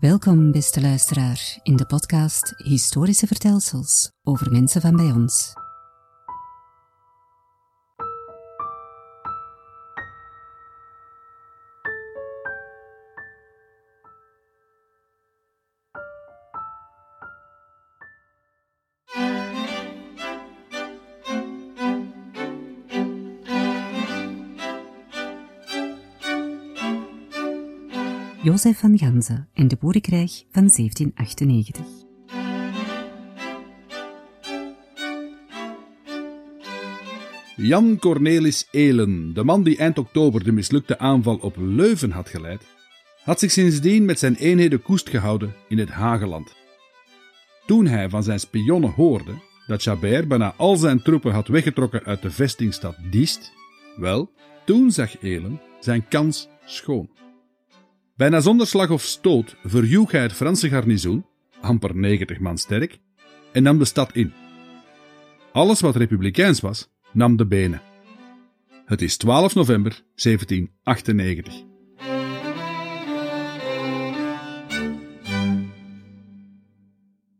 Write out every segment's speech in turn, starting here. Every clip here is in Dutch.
Welkom, beste luisteraar, in de podcast Historische Vertelsels over mensen van bij ons. Jozef van Ganzen en de boerenkrijg van 1798. Jan Cornelis Elen, de man die eind oktober de mislukte aanval op Leuven had geleid, had zich sindsdien met zijn eenheden koest gehouden in het Hageland. Toen hij van zijn spionnen hoorde dat Chabert bijna al zijn troepen had weggetrokken uit de vestingstad Diest, wel, toen zag Elen zijn kans schoon. Bijna zonder slag of stoot verjoeg hij het Franse garnizoen, amper 90 man sterk, en nam de stad in. Alles wat republikeins was, nam de benen. Het is 12 november 1798.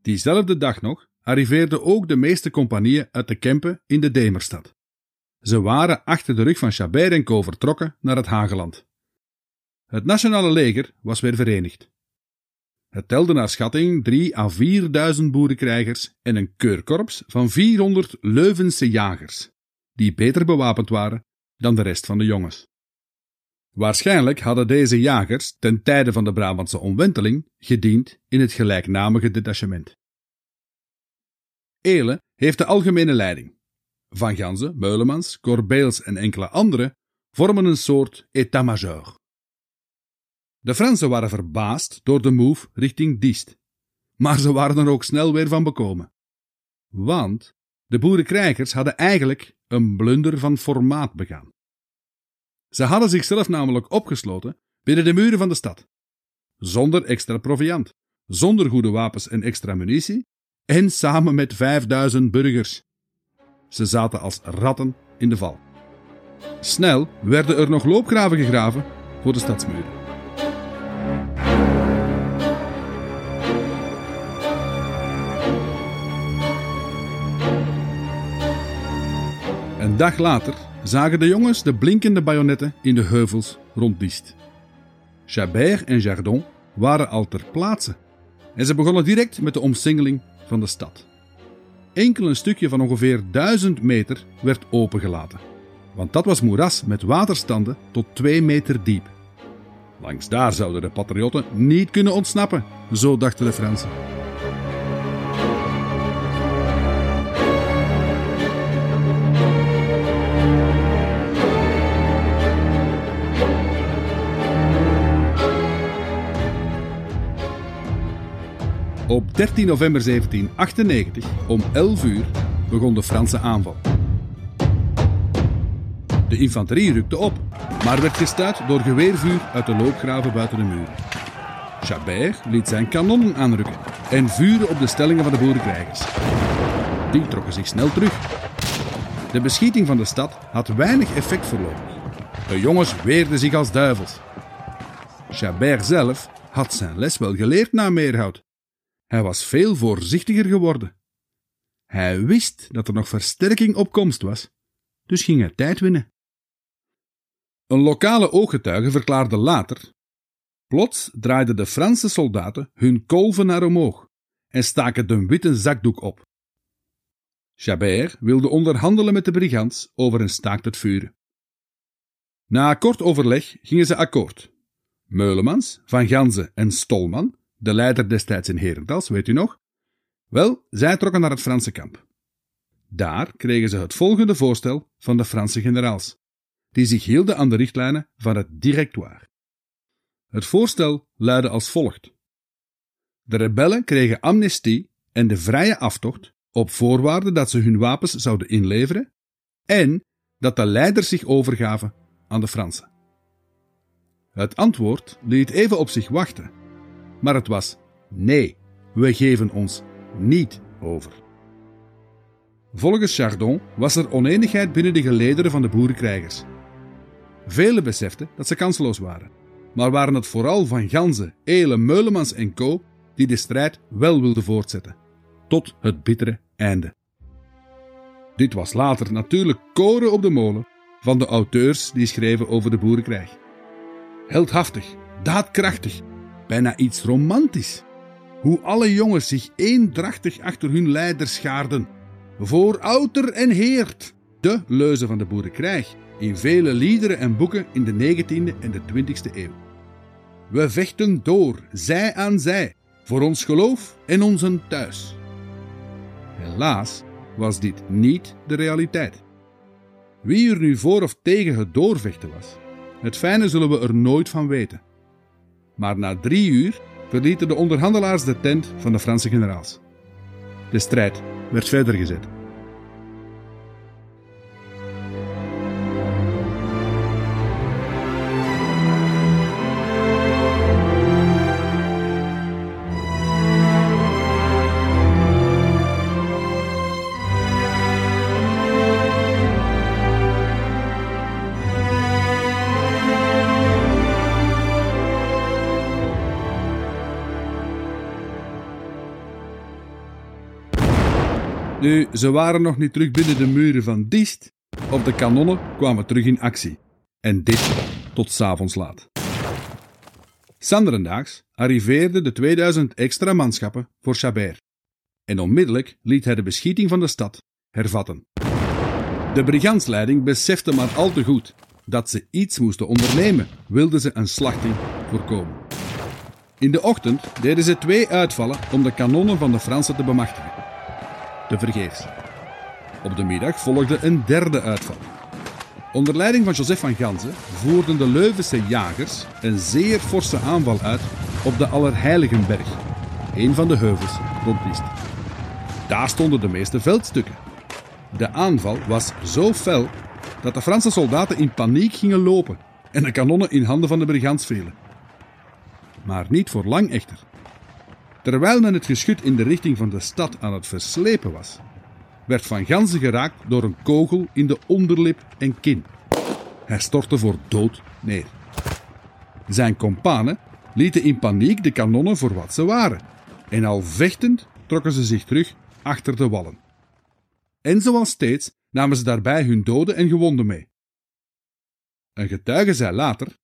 Diezelfde dag nog arriveerden ook de meeste compagnieën uit de Kempen in de Demerstad. Ze waren achter de rug van Chabert en Co vertrokken naar het Hageland. Het nationale leger was weer verenigd. Het telde naar schatting 3 à 4.000 boerenkrijgers en een keurkorps van 400 Leuvense jagers, die beter bewapend waren dan de rest van de jongens. Waarschijnlijk hadden deze jagers ten tijde van de Brabantse omwenteling gediend in het gelijknamige detachement. Elen heeft de algemene leiding. Van Ganzen, Meulemans, Corbeels en enkele anderen vormen een soort état-major. De Fransen waren verbaasd door de move richting Diest. Maar ze waren er ook snel weer van bekomen. Want de boerenkrijgers hadden eigenlijk een blunder van formaat begaan. Ze hadden zichzelf namelijk opgesloten binnen de muren van de stad. Zonder extra proviand, zonder goede wapens en extra munitie en samen met 5000 burgers. Ze zaten als ratten in de val. Snel werden er nog loopgraven gegraven voor de stadsmuren. Een dag later zagen de jongens de blinkende bajonetten in de heuvels rond Diest. Chabert en Jardon waren al ter plaatse en ze begonnen direct met de omsingeling van de stad. Enkel een stukje van ongeveer duizend meter werd opengelaten, want dat was moeras met waterstanden tot twee meter diep. Langs daar zouden de patriotten niet kunnen ontsnappen, zo dachten de Fransen. Op 13 november 1798 om 11 uur begon de Franse aanval. De infanterie rukte op, maar werd gestuit door geweervuur uit de loopgraven buiten de muren. Chabert liet zijn kanonnen aanrukken en vuurde op de stellingen van de boerenkrijgers. Die trokken zich snel terug. De beschieting van de stad had weinig effect voorlopig. De jongens weerden zich als duivels. Chabert zelf had zijn les wel geleerd na Meerhout. Hij was veel voorzichtiger geworden. Hij wist dat er nog versterking op komst was, dus ging hij tijd winnen. Een lokale ooggetuige verklaarde later: Plots draaiden de Franse soldaten hun kolven naar omhoog en staken de witte zakdoek op. Chabert wilde onderhandelen met de brigands over een staakt het vuren. Na kort overleg gingen ze akkoord. Meulemans, Van Ganzen en Stolman de leider destijds in Herentals, weet u nog? Wel, zij trokken naar het Franse kamp. Daar kregen ze het volgende voorstel van de Franse generaals, die zich hielden aan de richtlijnen van het directoire. Het voorstel luidde als volgt: De rebellen kregen amnestie en de vrije aftocht op voorwaarde dat ze hun wapens zouden inleveren en dat de leiders zich overgaven aan de Fransen. Het antwoord liet even op zich wachten maar het was nee, we geven ons niet over. Volgens Chardon was er oneenigheid binnen de gelederen van de boerenkrijgers. Velen beseften dat ze kansloos waren. maar waren het vooral Van Ganzen, Elen, Meulemans en co. die de strijd wel wilden voortzetten, tot het bittere einde. Dit was later natuurlijk koren op de molen van de auteurs die schreven over de boerenkrijg. Heldhaftig, daadkrachtig, bijna iets romantisch. Hoe alle jongens zich eendrachtig achter hun leider schaarden. Voor outer en heert, de leuze van de boerenkrijg, in vele liederen en boeken in de 19e en de 20e eeuw. We vechten door, zij aan zij, voor ons geloof en onze thuis. Helaas was dit niet de realiteit. Wie er nu voor of tegen het doorvechten was, het fijne zullen we er nooit van weten. Maar na drie uur verlieten de onderhandelaars de tent van de Franse generaals. De strijd werd verder gezet. Ze waren nog niet terug binnen de muren van Diest, of de kanonnen kwamen terug in actie. En dit tot s'avonds laat. Sanderendaags arriveerden de 2000 extra manschappen voor Chabert. En onmiddellijk liet hij de beschieting van de stad hervatten. De brigandsleiding besefte maar al te goed dat ze iets moesten ondernemen, wilden ze een slachting voorkomen. In de ochtend deden ze twee uitvallen om de kanonnen van de Fransen te bemachtigen tevergeefs. Op de middag volgde een derde uitval. Onder leiding van Joseph van Ganzen voerden de Leuvense jagers een zeer forse aanval uit op de Allerheiligenberg, een van de heuvels rond Diest. Daar stonden de meeste veldstukken. De aanval was zo fel dat de Franse soldaten in paniek gingen lopen en de kanonnen in handen van de brigands vielen. Maar niet voor lang echter. Terwijl men het geschut in de richting van de stad aan het verslepen was, werd Van Ganzen geraakt door een kogel in de onderlip en kin. Hij stortte voor dood neer. Zijn kompanen lieten in paniek de kanonnen voor wat ze waren, en al vechtend trokken ze zich terug achter de wallen. En zoals steeds namen ze daarbij hun doden en gewonden mee. Een getuige zei later: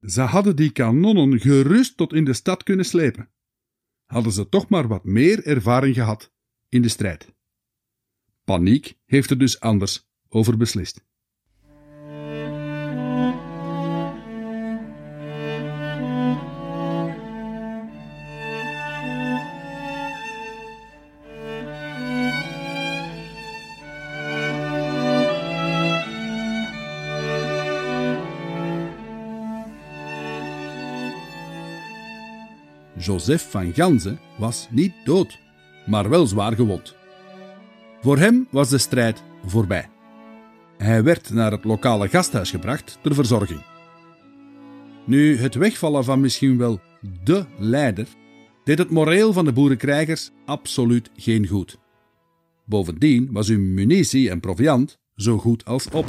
Ze hadden die kanonnen gerust tot in de stad kunnen slepen hadden ze toch maar wat meer ervaring gehad in de strijd. Paniek heeft er dus anders over beslist. Joseph van Ganzen was niet dood, maar wel zwaar gewond. Voor hem was de strijd voorbij. Hij werd naar het lokale gasthuis gebracht ter verzorging. Nu, het wegvallen van misschien wel de leider deed het moreel van de boerenkrijgers absoluut geen goed. Bovendien was hun munitie en proviand zo goed als op.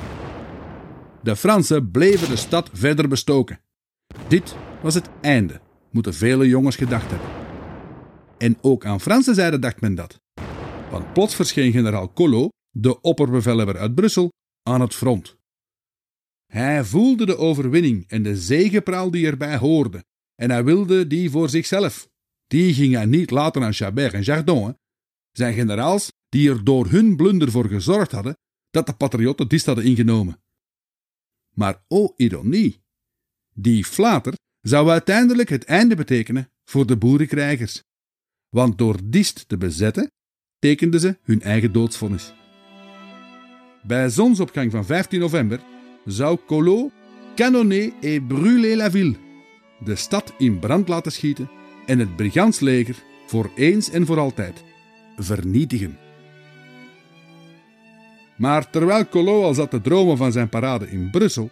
De Fransen bleven de stad verder bestoken. Dit was het einde moeten vele jongens gedacht hebben. En ook aan Franse zijde dacht men dat. Want plots verscheen generaal Collot, de opperbevelhebber uit Brussel, aan het front. Hij voelde de overwinning en de zegepraal die erbij hoorde, en hij wilde die voor zichzelf. Die ging hij niet laten aan Chabert en Jardon, zijn generaals die er door hun blunder voor gezorgd hadden dat de patriotten Dist hadden ingenomen. Maar o ironie, die flater zou uiteindelijk het einde betekenen voor de boerenkrijgers. Want door Diest te bezetten, tekenden ze hun eigen doodsvonnis. Bij zonsopgang van 15 november zou Collot canonner et brûler la ville, de stad in brand laten schieten en het brigandsleger voor eens en voor altijd vernietigen. Maar terwijl Collot al zat te dromen van zijn parade in Brussel,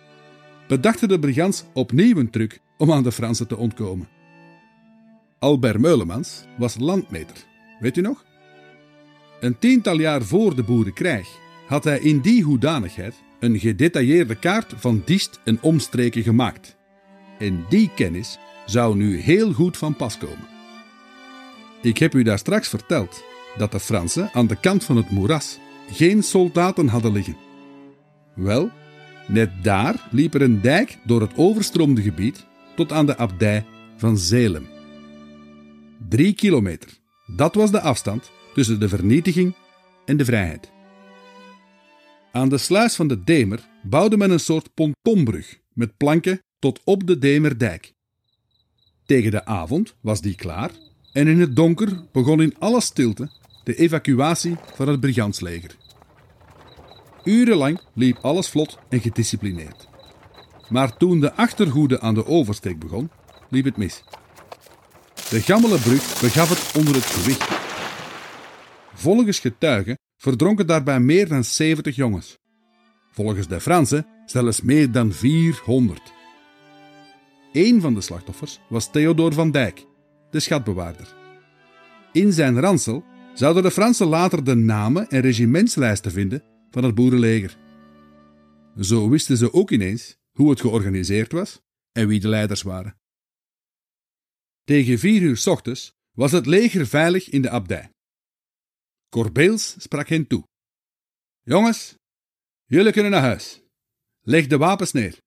bedachten de brigands opnieuw een truc om aan de Fransen te ontkomen. Albert Meulemans was landmeter, weet u nog? Een tiental jaar voor de boerenkrijg had hij in die hoedanigheid een gedetailleerde kaart van Diest en omstreken gemaakt. En die kennis zou nu heel goed van pas komen. Ik heb u daar straks verteld dat de Fransen aan de kant van het moeras geen soldaten hadden liggen. Wel, net daar liep er een dijk door het overstroomde gebied tot aan de abdij van Zelem. Drie kilometer, dat was de afstand tussen de vernietiging en de vrijheid. Aan de sluis van de Demer bouwde men een soort pontonbrug met planken tot op de Demerdijk. Tegen de avond was die klaar en in het donker begon in alle stilte de evacuatie van het brigantsleger. Urenlang liep alles vlot en gedisciplineerd. Maar toen de achterhoede aan de oversteek begon, liep het mis. De gammele brug begaf het onder het gewicht. Volgens getuigen verdronken daarbij meer dan 70 jongens. Volgens de Fransen zelfs meer dan 400. Een van de slachtoffers was Theodor van Dijk, de schatbewaarder. In zijn ransel zouden de Fransen later de namen en regimentslijsten vinden van het boerenleger. Zo wisten ze ook ineens hoe het georganiseerd was en wie de leiders waren. Tegen vier uur ochtends was het leger veilig in de abdij. Corbeels sprak hen toe. Jongens, jullie kunnen naar huis. Leg de wapens neer.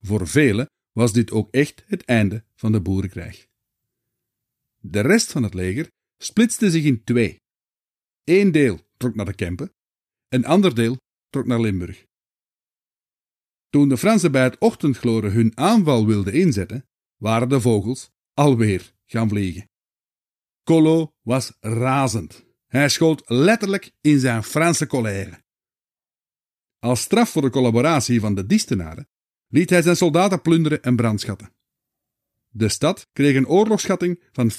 Voor velen was dit ook echt het einde van de boerenkrijg. De rest van het leger splitste zich in twee. Eén deel trok naar de Kempen, een ander deel trok naar Limburg. Toen de Fransen bij het ochtendgloren hun aanval wilden inzetten, waren de vogels alweer gaan vliegen. Collot was razend. Hij schoot letterlijk in zijn Franse colère. Als straf voor de collaboratie van de Distenaren liet hij zijn soldaten plunderen en brandschatten. De stad kreeg een oorlogsschatting van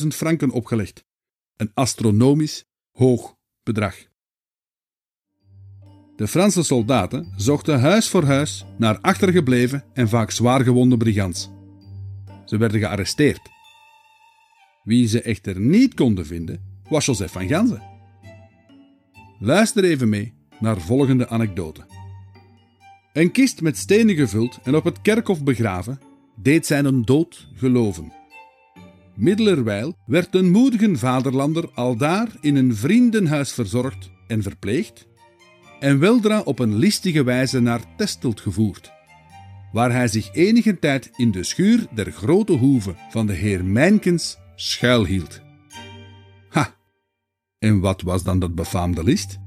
50.000 franken opgelegd, een astronomisch hoog bedrag. De Franse soldaten zochten huis voor huis naar achtergebleven en vaak zwaargewonde brigands. Ze werden gearresteerd. Wie ze echter niet konden vinden, was Joseph van Ganzen. Luister even mee naar volgende anekdote. Een kist met stenen gevuld en op het kerkhof begraven, deed zijn een dood geloven. Middelerwijl werd een moedige vaderlander aldaar in een vriendenhuis verzorgd en verpleegd, en weldra op een listige wijze naar Testelt gevoerd, waar hij zich enige tijd in de schuur der grote hoeve van de heer Mijnkens schuilhield. Ha! En wat was dan dat befaamde list?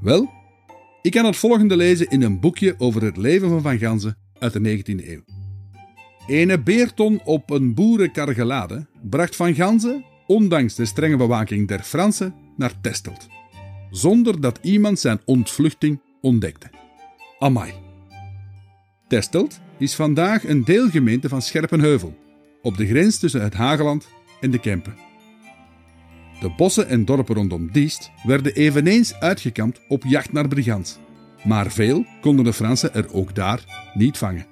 Wel, ik kan het volgende lezen in een boekje over het leven van Van Ganzen uit de 19e eeuw. Ene beerton op een boerenkar geladen bracht Van Ganzen, ondanks de strenge bewaking der Fransen, naar Testelt, zonder dat iemand zijn ontvluchting ontdekte. Amai. Testelt is vandaag een deelgemeente van Scherpenheuvel, op de grens tussen het Hageland en de Kempen. De bossen en dorpen rondom Diest werden eveneens uitgekampt op jacht naar brigands. Maar veel konden de Fransen er ook daar niet vangen.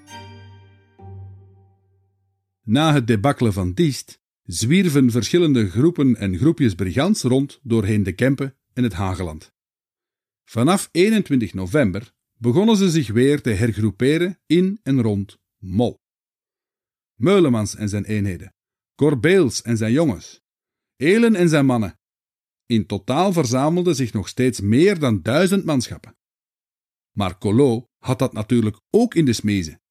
Na het debakkelen van Diest zwierven verschillende groepen en groepjes brigands rond doorheen de Kempen en het Hageland. Vanaf 21 november begonnen ze zich weer te hergroeperen in en rond Mol. Meulemans en zijn eenheden, Corbeels en zijn jongens, Elen en zijn mannen. In totaal verzamelden zich nog steeds meer dan duizend manschappen. Maar Collot had dat natuurlijk ook in de smezen.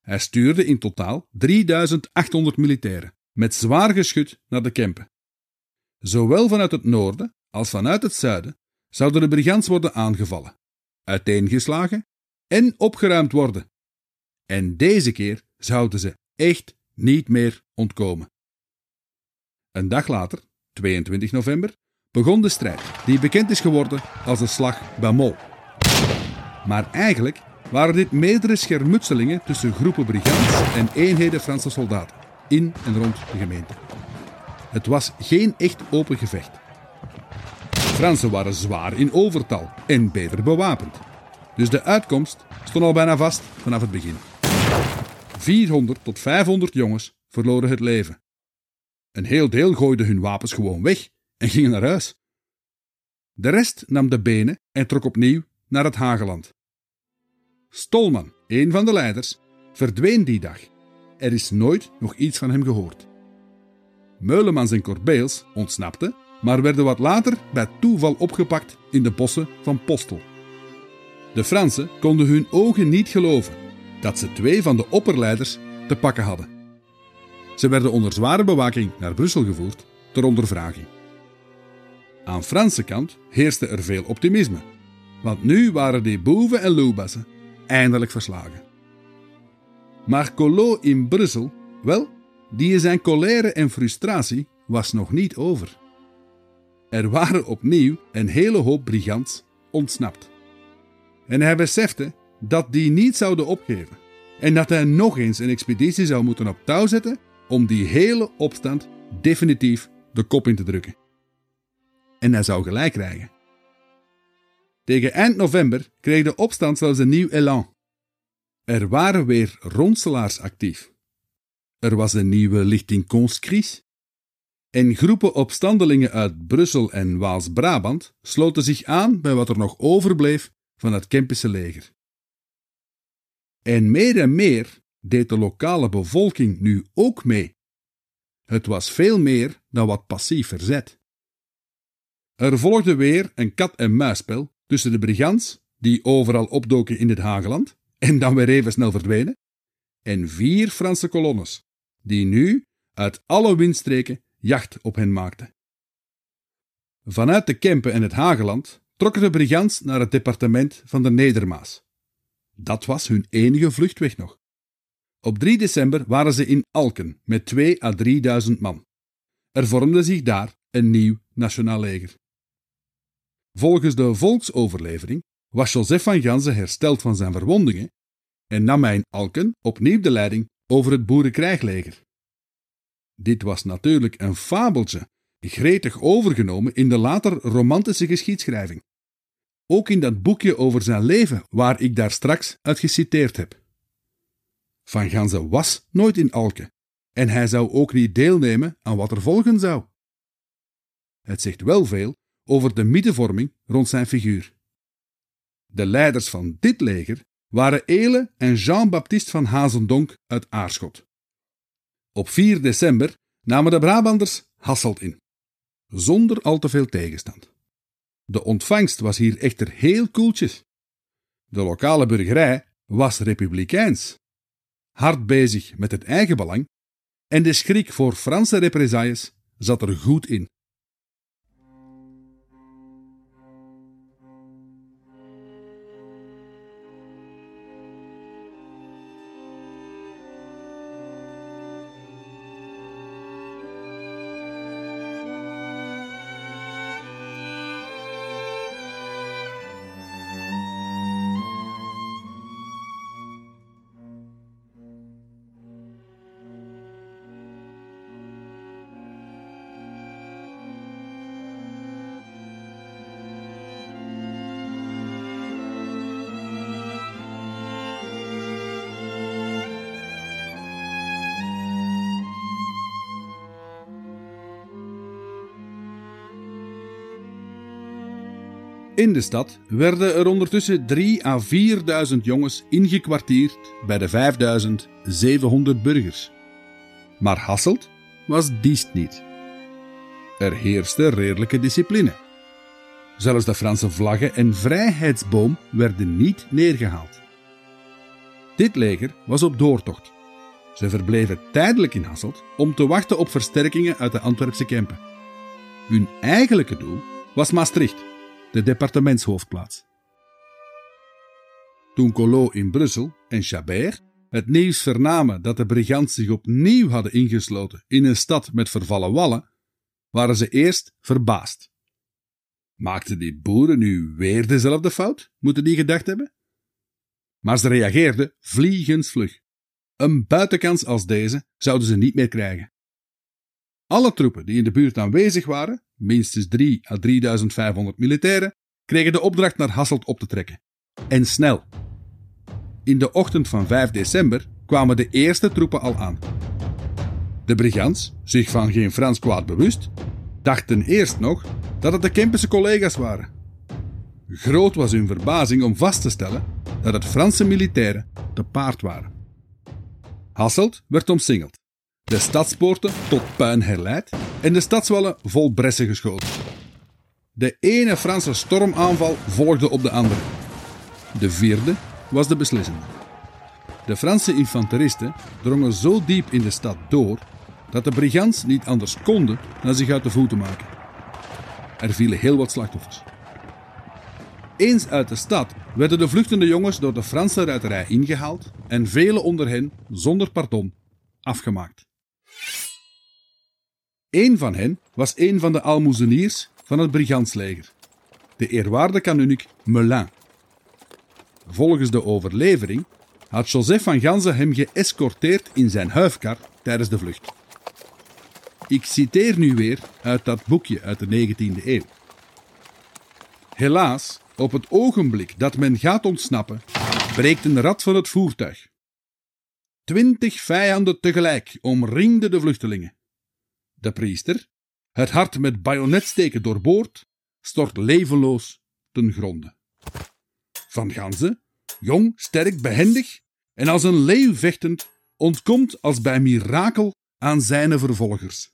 Hij stuurde in totaal 3800 militairen met zwaar geschut naar de Kempen. Zowel vanuit het noorden als vanuit het zuiden zouden de brigands worden aangevallen, uiteengeslagen en opgeruimd worden. En deze keer zouden ze echt niet meer ontkomen. Een dag later, 22 november, begon de strijd, die bekend is geworden als de Slag bij Mol. Maar eigenlijk waren dit meerdere schermutselingen tussen groepen brigands en eenheden Franse soldaten, in en rond de gemeente. Het was geen echt open gevecht. Fransen waren zwaar in overtal en beter bewapend. Dus de uitkomst stond al bijna vast vanaf het begin. 400 tot 500 jongens verloren het leven. Een heel deel gooide hun wapens gewoon weg en gingen naar huis. De rest nam de benen en trok opnieuw naar het Hageland. Stolman, een van de leiders, verdween die dag. Er is nooit nog iets van hem gehoord. Meulemans en Corbeels ontsnapten, maar werden wat later bij toeval opgepakt in de bossen van Postel. De Fransen konden hun ogen niet geloven dat ze twee van de opperleiders te pakken hadden. Ze werden onder zware bewaking naar Brussel gevoerd ter ondervraging. Aan Franse kant heerste er veel optimisme, want nu waren die boeven en loebassen eindelijk verslagen. Maar Collot in Brussel, wel, die zijn colère en frustratie was nog niet over. Er waren opnieuw een hele hoop brigands ontsnapt. En hij besefte dat die niet zouden opgeven en dat hij nog eens een expeditie zou moeten op touw zetten om die hele opstand definitief de kop in te drukken. En hij zou gelijk krijgen. Tegen eind november kreeg de opstand zelfs een nieuw elan. Er waren weer ronselaars actief. Er was een nieuwe lichting conscrits. En groepen opstandelingen uit Brussel en Waals-Brabant sloten zich aan bij wat er nog overbleef van het Kempische leger. En meer en meer deed de lokale bevolking nu ook mee. Het was veel meer dan wat passief verzet. Er volgde weer een kat-en-muisspel tussen de brigands, die overal opdoken in het Hageland en dan weer even snel verdwenen, en vier Franse kolonnes, die nu uit alle windstreken jacht op hen maakten. Vanuit de Kempen en het Hageland trokken de brigands naar het departement van de Nedermaas. Dat was hun enige vluchtweg nog. Op 3 december waren ze in Alken met 2 à 3000 man. Er vormde zich daar een nieuw nationaal leger. Volgens de volksoverlevering was Joseph van Ganzen hersteld van zijn verwondingen en nam hij in Alken opnieuw de leiding over het boerenkrijgleger. Dit was natuurlijk een fabeltje, gretig overgenomen in de later romantische geschiedschrijving. Ook in dat boekje over zijn leven waar ik daar straks uit geciteerd heb. Van Ganzen was nooit in Alken en hij zou ook niet deelnemen aan wat er volgen zou. Het zegt wel veel over de mythevorming rond zijn figuur. De leiders van dit leger waren Ele en Jean-Baptiste van Hazendonk uit Aarschot. Op 4 december namen de Brabanders Hasselt in, zonder al te veel tegenstand. De ontvangst was hier echter heel koeltjes. De lokale burgerij was republikeins, hard bezig met het eigen belang, en de schrik voor Franse represailles zat er goed in. In de stad werden er ondertussen 3 à 4.000 jongens ingekwartierd bij de 5.700 burgers. Maar Hasselt was diest niet. Er heerste redelijke discipline. Zelfs de Franse vlaggen en vrijheidsboom werden niet neergehaald. Dit leger was op doortocht. Ze verbleven tijdelijk in Hasselt om te wachten op versterkingen uit de Antwerpse Kempen. Hun eigenlijke doel was Maastricht de departementshoofdplaats. Toen Collot in Brussel en Chabert het nieuws vernamen dat de brigands zich opnieuw hadden ingesloten in een stad met vervallen wallen, waren ze eerst verbaasd. Maakten die boeren nu weer dezelfde fout, moeten die gedacht hebben? Maar ze reageerden vliegensvlug. Een buitenkans als deze zouden ze niet meer krijgen. Alle troepen die in de buurt aanwezig waren, minstens 3 à 3500 militairen, kregen de opdracht naar Hasselt op te trekken. En snel. In de ochtend van 5 december kwamen de eerste troepen al aan. De brigands, zich van geen Frans kwaad bewust, dachten eerst nog dat het de Kempische collega's waren. Groot was hun verbazing om vast te stellen dat het Franse militairen te paard waren. Hasselt werd omsingeld, de stadspoorten tot puin herleid en de stadswallen vol bressen geschoten. De ene Franse stormaanval volgde op de andere. De vierde was de beslissende. De Franse infanteristen drongen zo diep in de stad door dat de brigands niet anders konden dan zich uit de voeten maken. Er vielen heel wat slachtoffers. Eens uit de stad werden de vluchtende jongens door de Franse ruiterij ingehaald en velen onder hen, zonder pardon, afgemaakt. Eén van hen was een van de almoezeniers van het brigandsleger, de eerwaarde kanunnik Melin. Volgens de overlevering had Joseph van Ganzen hem geëscorteerd in zijn huifkar tijdens de vlucht. Ik citeer nu weer uit dat boekje uit de 19e eeuw. Helaas, op het ogenblik dat men gaat ontsnappen, breekt een rat van het voertuig. Twintig vijanden tegelijk omringden de vluchtelingen. De priester, het hart met bajonetsteken doorboord, stort levenloos ten gronde. Van Ganzen, jong, sterk, behendig en als een leeuw vechtend, ontkomt als bij mirakel aan zijn vervolgers.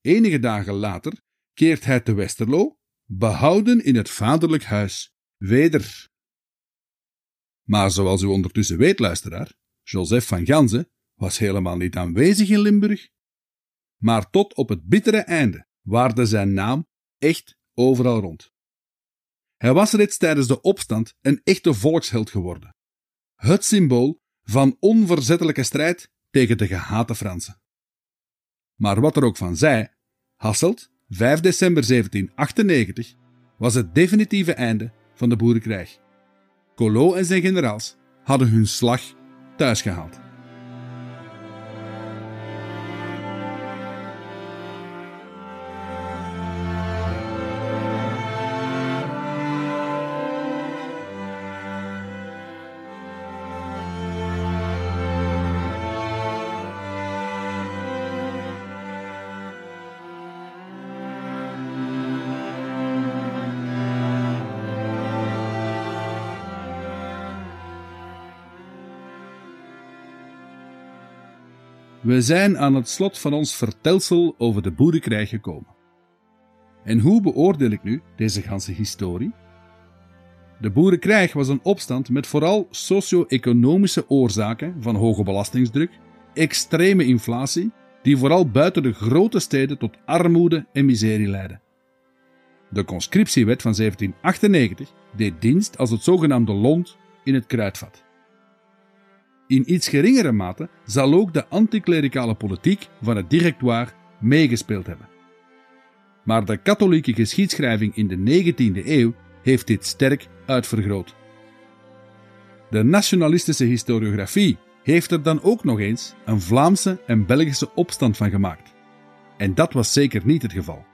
Enige dagen later keert hij te Westerlo, behouden in het vaderlijk huis, weder. Maar zoals u ondertussen weet, luisteraar, Joseph van Ganzen was helemaal niet aanwezig in Limburg, maar tot op het bittere einde waarde zijn naam echt overal rond. Hij was reeds tijdens de opstand een echte volksheld geworden. Het symbool van onverzettelijke strijd tegen de gehate Fransen. Maar wat er ook van zij, Hasselt, 5 december 1798, was het definitieve einde van de boerenkrijg. Collot en zijn generaals hadden hun slag thuisgehaald. We zijn aan het slot van ons vertelsel over de boerenkrijg gekomen. En hoe beoordeel ik nu deze ganse historie? De boerenkrijg was een opstand met vooral socio-economische oorzaken van hoge belastingsdruk, extreme inflatie, die vooral buiten de grote steden tot armoede en miserie leidde. De conscriptiewet van 1798 deed dienst als het zogenaamde lont in het kruidvat. In iets geringere mate zal ook de anticlericale politiek van het directoire meegespeeld hebben. Maar de katholieke geschiedschrijving in de 19e eeuw heeft dit sterk uitvergroot. De nationalistische historiografie heeft er dan ook nog eens een Vlaamse en Belgische opstand van gemaakt. En dat was zeker niet het geval.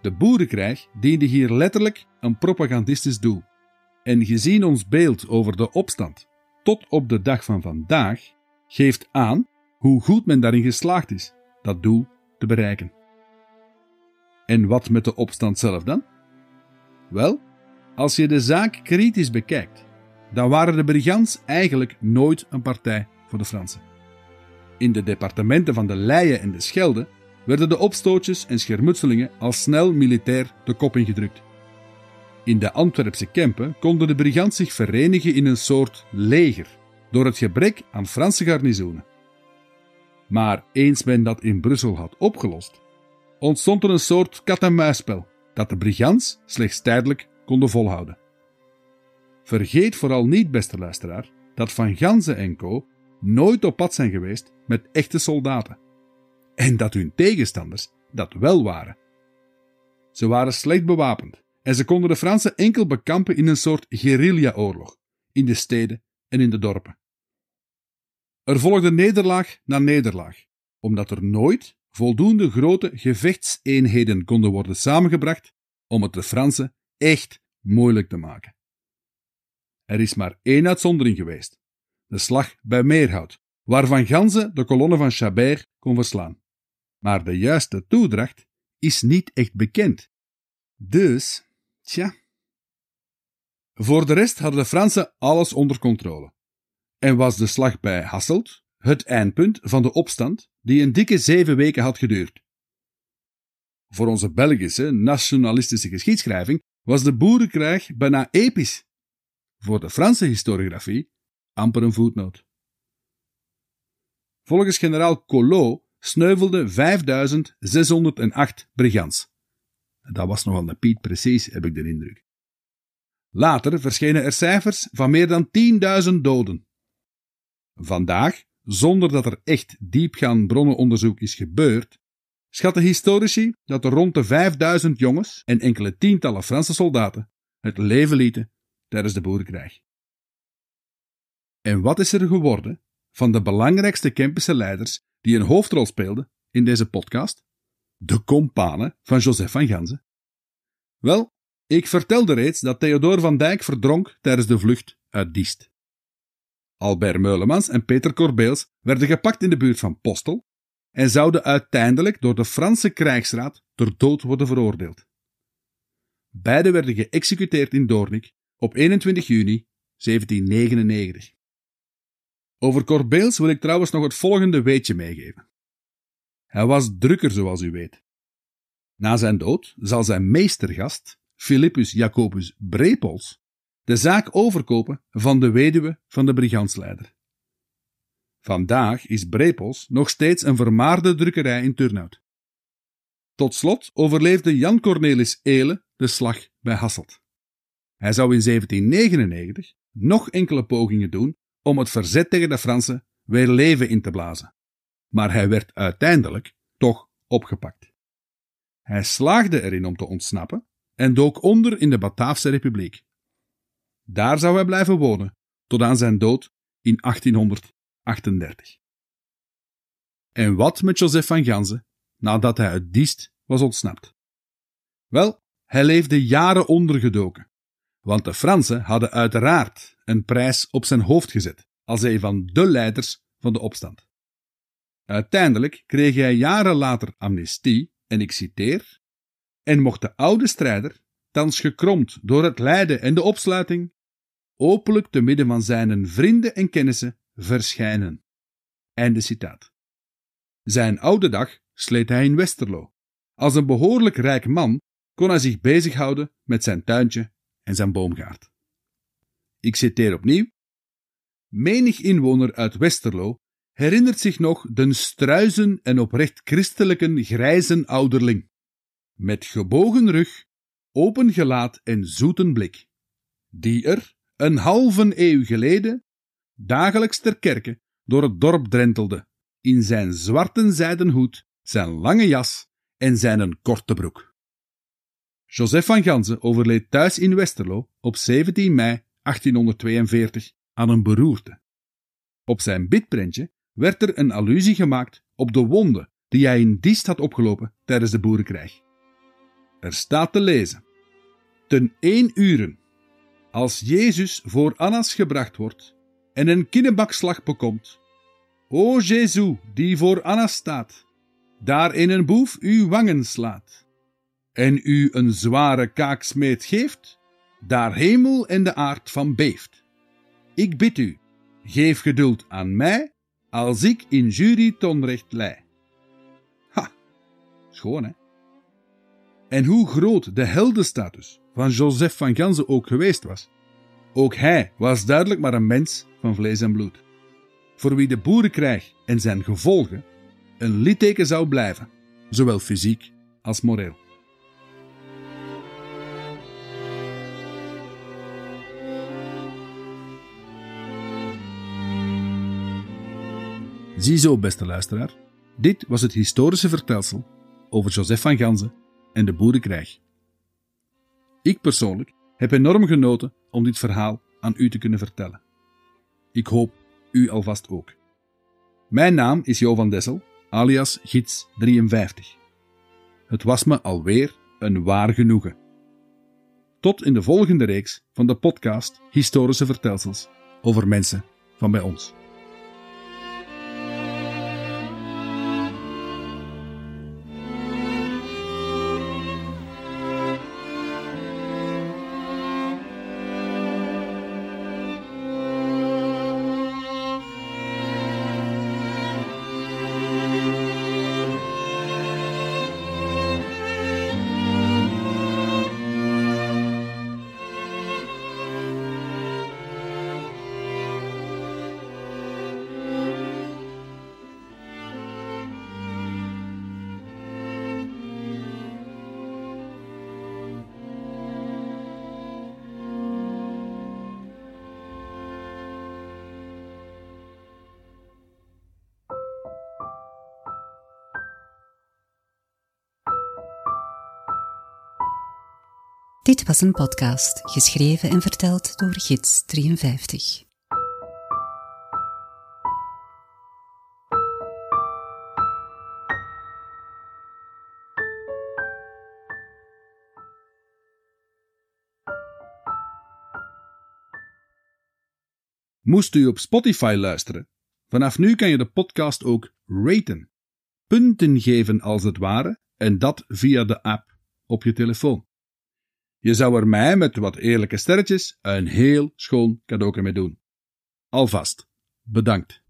De boerenkrijg diende hier letterlijk een propagandistisch doel. En gezien ons beeld over de opstand tot op de dag van vandaag geeft aan hoe goed men daarin geslaagd is dat doel te bereiken. En wat met de opstand zelf dan? Wel, als je de zaak kritisch bekijkt, dan waren de brigands eigenlijk nooit een partij voor de Fransen. In de departementen van de Leie en de Schelde werden de opstootjes en schermutselingen al snel militair de kop ingedrukt. In de Antwerpse Kempen konden de brigands zich verenigen in een soort leger, door het gebrek aan Franse garnizoenen. Maar eens men dat in Brussel had opgelost, ontstond er een soort kat-en-muisspel dat de brigands slechts tijdelijk konden volhouden. Vergeet vooral niet, beste luisteraar, dat Van Ganzen en co. nooit op pad zijn geweest met echte soldaten. En dat hun tegenstanders dat wel waren. Ze waren slecht bewapend en ze konden de Fransen enkel bekampen in een soort guerrilla-oorlog, in de steden en in de dorpen. Er volgde nederlaag na nederlaag, omdat er nooit voldoende grote gevechtseenheden konden worden samengebracht om het de Fransen echt moeilijk te maken. Er is maar één uitzondering geweest: de slag bij Meerhout, waarvan Ganze de kolonne van Chabert kon verslaan. Maar de juiste toedracht is niet echt bekend. Dus Tja. Voor de rest hadden de Fransen alles onder controle. en was de slag bij Hasselt het eindpunt van de opstand die een dikke zeven weken had geduurd. Voor onze Belgische nationalistische geschiedschrijving was de boerenkrijg bijna episch. Voor de Franse historiografie amper een voetnoot. Volgens generaal Collot sneuvelden 5608 brigands. Dat was nogal een Piet precies, heb ik de indruk. Later verschenen er cijfers van meer dan 10.000 doden. Vandaag, zonder dat er echt diepgaand bronnenonderzoek is gebeurd, schatten historici dat er rond de 5000 jongens en enkele tientallen Franse soldaten het leven lieten tijdens de boerenkrijg. En wat is er geworden van de belangrijkste Kempische leiders die een hoofdrol speelden in deze podcast? De companen van Joseph van Ganzen. Wel, ik vertelde reeds dat Theodor van Dijk verdronk tijdens de vlucht uit Diest. Albert Meulemans en Peter Corbeels werden gepakt in de buurt van Postel en zouden uiteindelijk door de Franse krijgsraad ter dood worden veroordeeld. Beiden werden geëxecuteerd in Doornik op 21 juni 1799. Over Corbeels wil ik trouwens nog het volgende weetje meegeven. Hij was drukker, zoals u weet. Na zijn dood zal zijn meestergast, Philippus Jacobus Brepols, de zaak overkopen van de weduwe van de brigandsleider. Vandaag is Brepols nog steeds een vermaarde drukkerij in Turnhout. Tot slot overleefde Jan Cornelis Eele de slag bij Hasselt. Hij zou in 1799 nog enkele pogingen doen om het verzet tegen de Fransen weer leven in te blazen. Maar hij werd uiteindelijk toch opgepakt. Hij slaagde erin om te ontsnappen en dook onder in de Bataafse Republiek. Daar zou hij blijven wonen tot aan zijn dood in 1838. En wat met Joseph van Ganzen nadat hij uit Diest was ontsnapt? Wel, hij leefde jaren ondergedoken, want de Fransen hadden uiteraard een prijs op zijn hoofd gezet als een van de leiders van de opstand. Uiteindelijk kreeg hij jaren later amnestie, en ik citeer, en mocht de oude strijder, thans gekromd door het lijden en de opsluiting, openlijk te midden van zijn vrienden en kennissen verschijnen. Einde citaat. Zijn oude dag sleet hij in Westerlo. Als een behoorlijk rijk man kon hij zich bezighouden met zijn tuintje en zijn boomgaard. Ik citeer opnieuw. Menig inwoner uit Westerlo herinnert zich nog den struizen en oprecht christelijke grijzen ouderling, met gebogen rug, open gelaat en zoeten blik, die er, een halve eeuw geleden, dagelijks ter kerke door het dorp drentelde, in zijn zwarte zijden hoed, zijn lange jas en zijn korte broek. Joseph van Ganzen overleed thuis in Westerlo op 17 mei 1842 aan een beroerte. Op zijn bidprentje werd er een allusie gemaakt op de wonden die hij in Diest had opgelopen tijdens de boerenkrijg. Er staat te lezen: Ten één uren, als Jezus voor Annas gebracht wordt en een kinnebakslag bekomt, O Jezus, die voor Annas staat, daar in een boef uw wangen slaat, en u een zware kaaksmeet geeft, daar hemel en de aard van beeft. Ik bid u, geef geduld aan mij, als ik in jury tonrecht lei. Ha, schoon hè? En hoe groot de heldenstatus van Joseph van Ganzen ook geweest was, ook hij was duidelijk maar een mens van vlees en bloed, voor wie de boerenkrijg en zijn gevolgen een litteken zou blijven, zowel fysiek als moreel. Ziezo, beste luisteraar, dit was het historische vertelsel over Joseph van Ganzen en de boerenkrijg. Ik persoonlijk heb enorm genoten om dit verhaal aan u te kunnen vertellen. Ik hoop u alvast ook. Mijn naam is Jo van Dessel, alias Gids 53. Het was me alweer een waar genoegen. Tot in de volgende reeks van de podcast Historische Vertelsels over mensen van bij ons. Dit was een podcast, geschreven en verteld door Gids 53. Moest u op Spotify luisteren? Vanaf nu kan je de podcast ook raten. Punten geven als het ware, en dat via de app op je telefoon. Je zou er mij met wat eerlijke sterretjes een heel schoon cadeau mee doen. Alvast, bedankt.